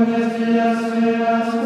minhas vidas verás.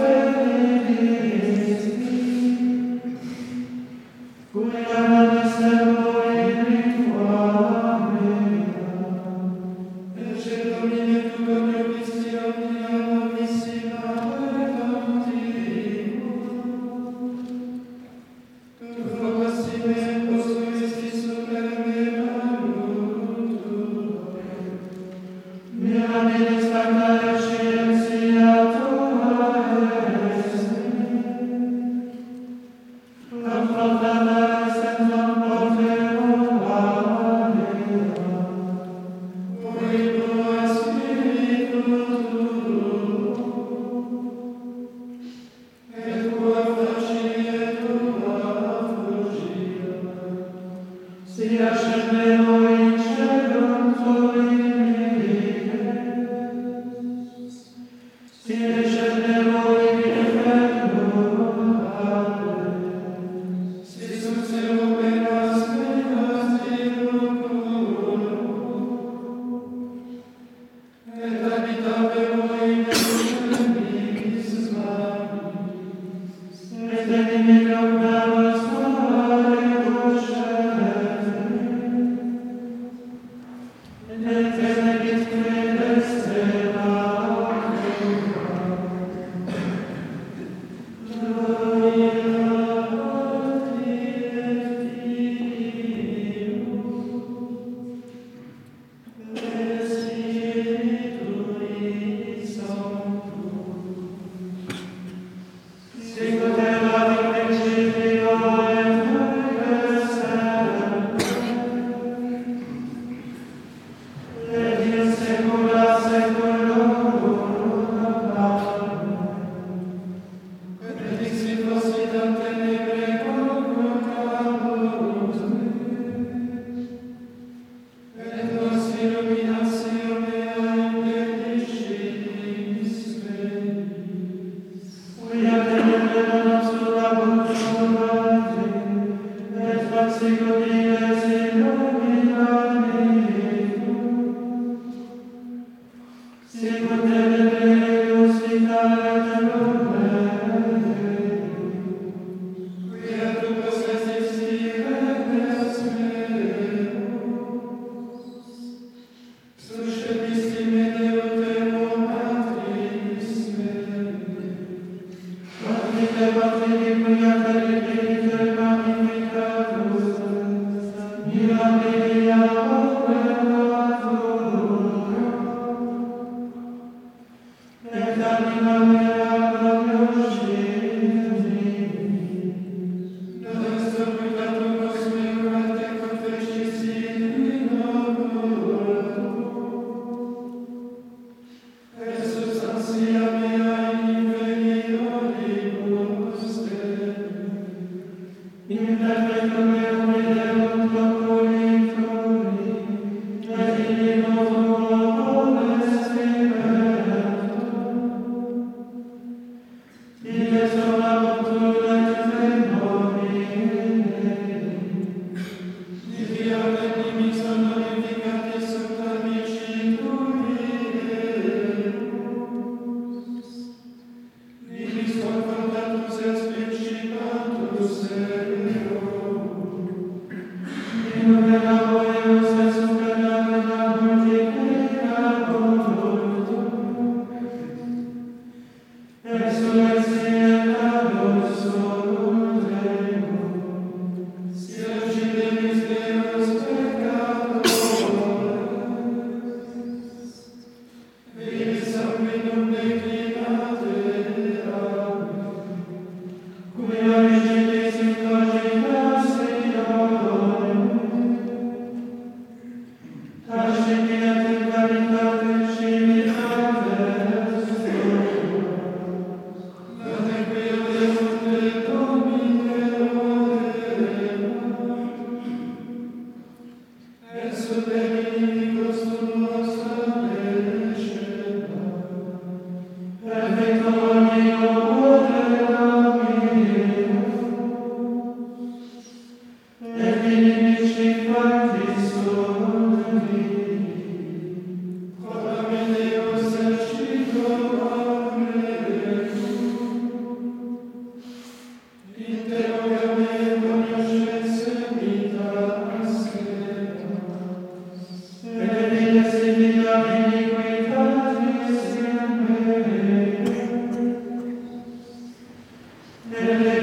Amen.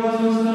Gloria a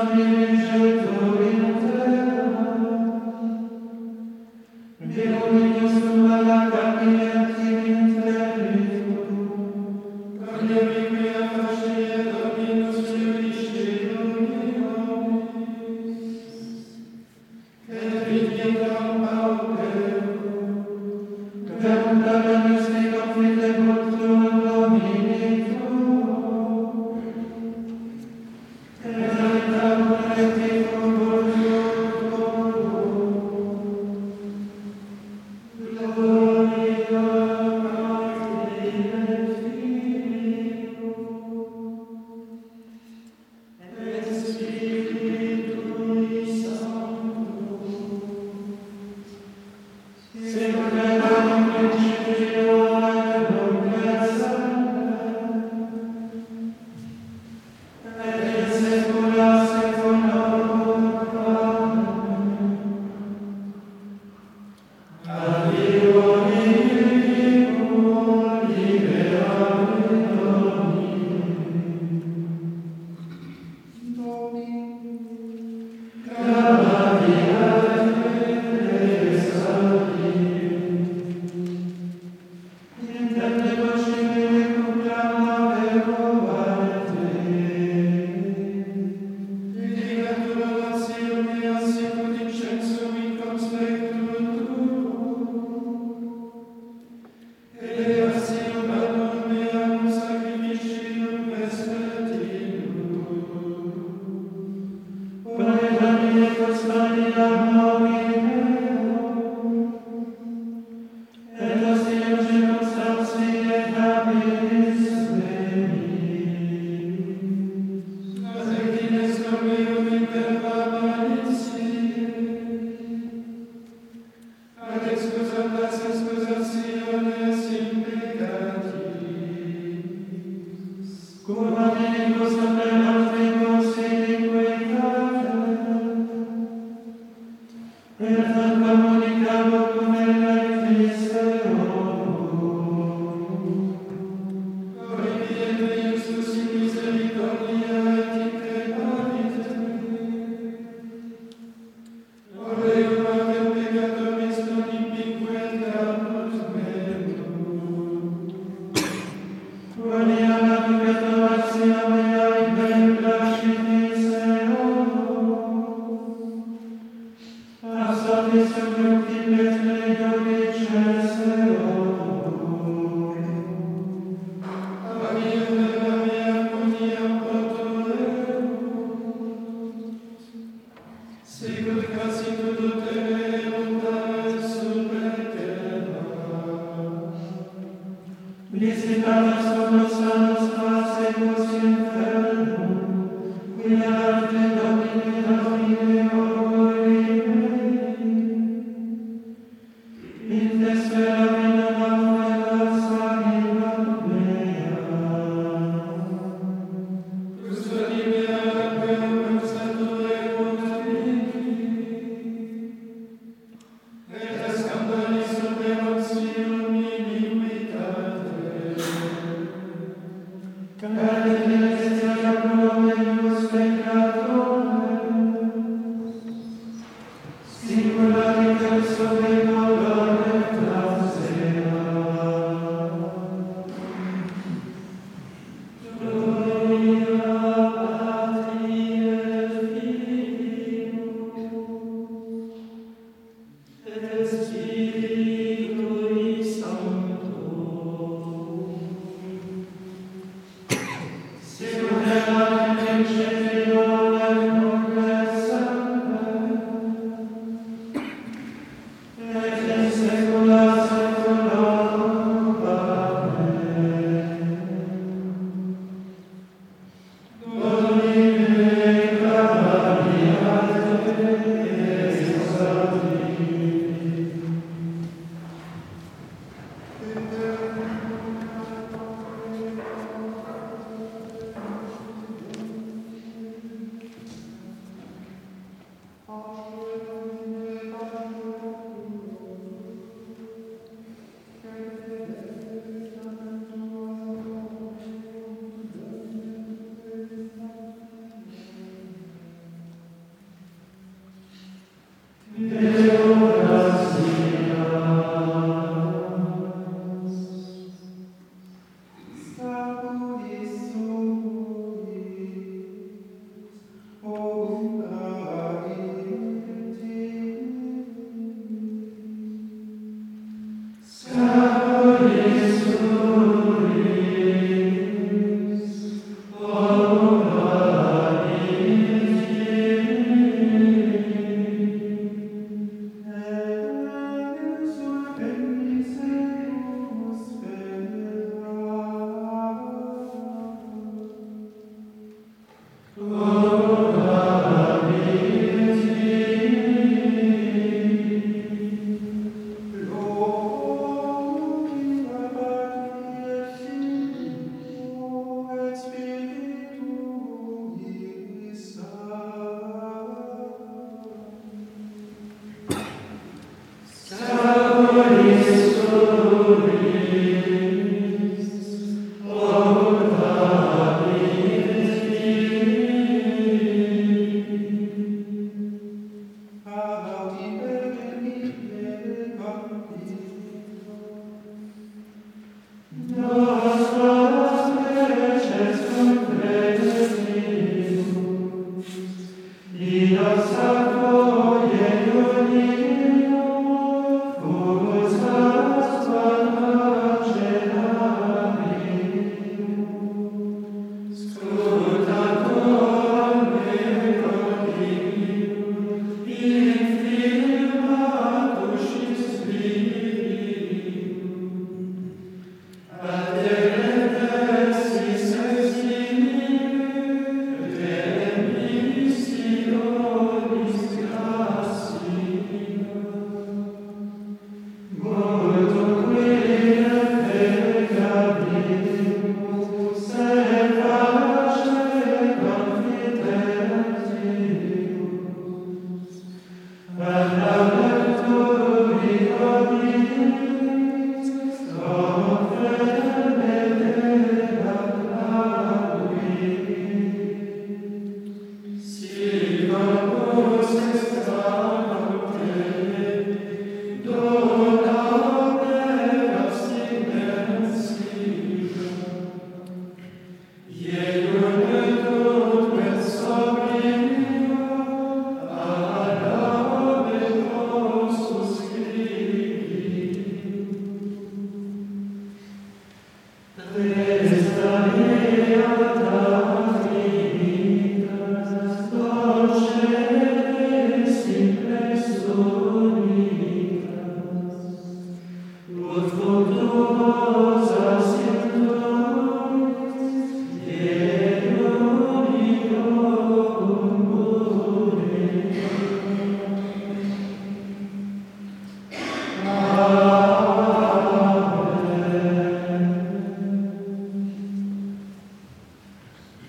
Близ века Господа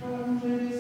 Amen.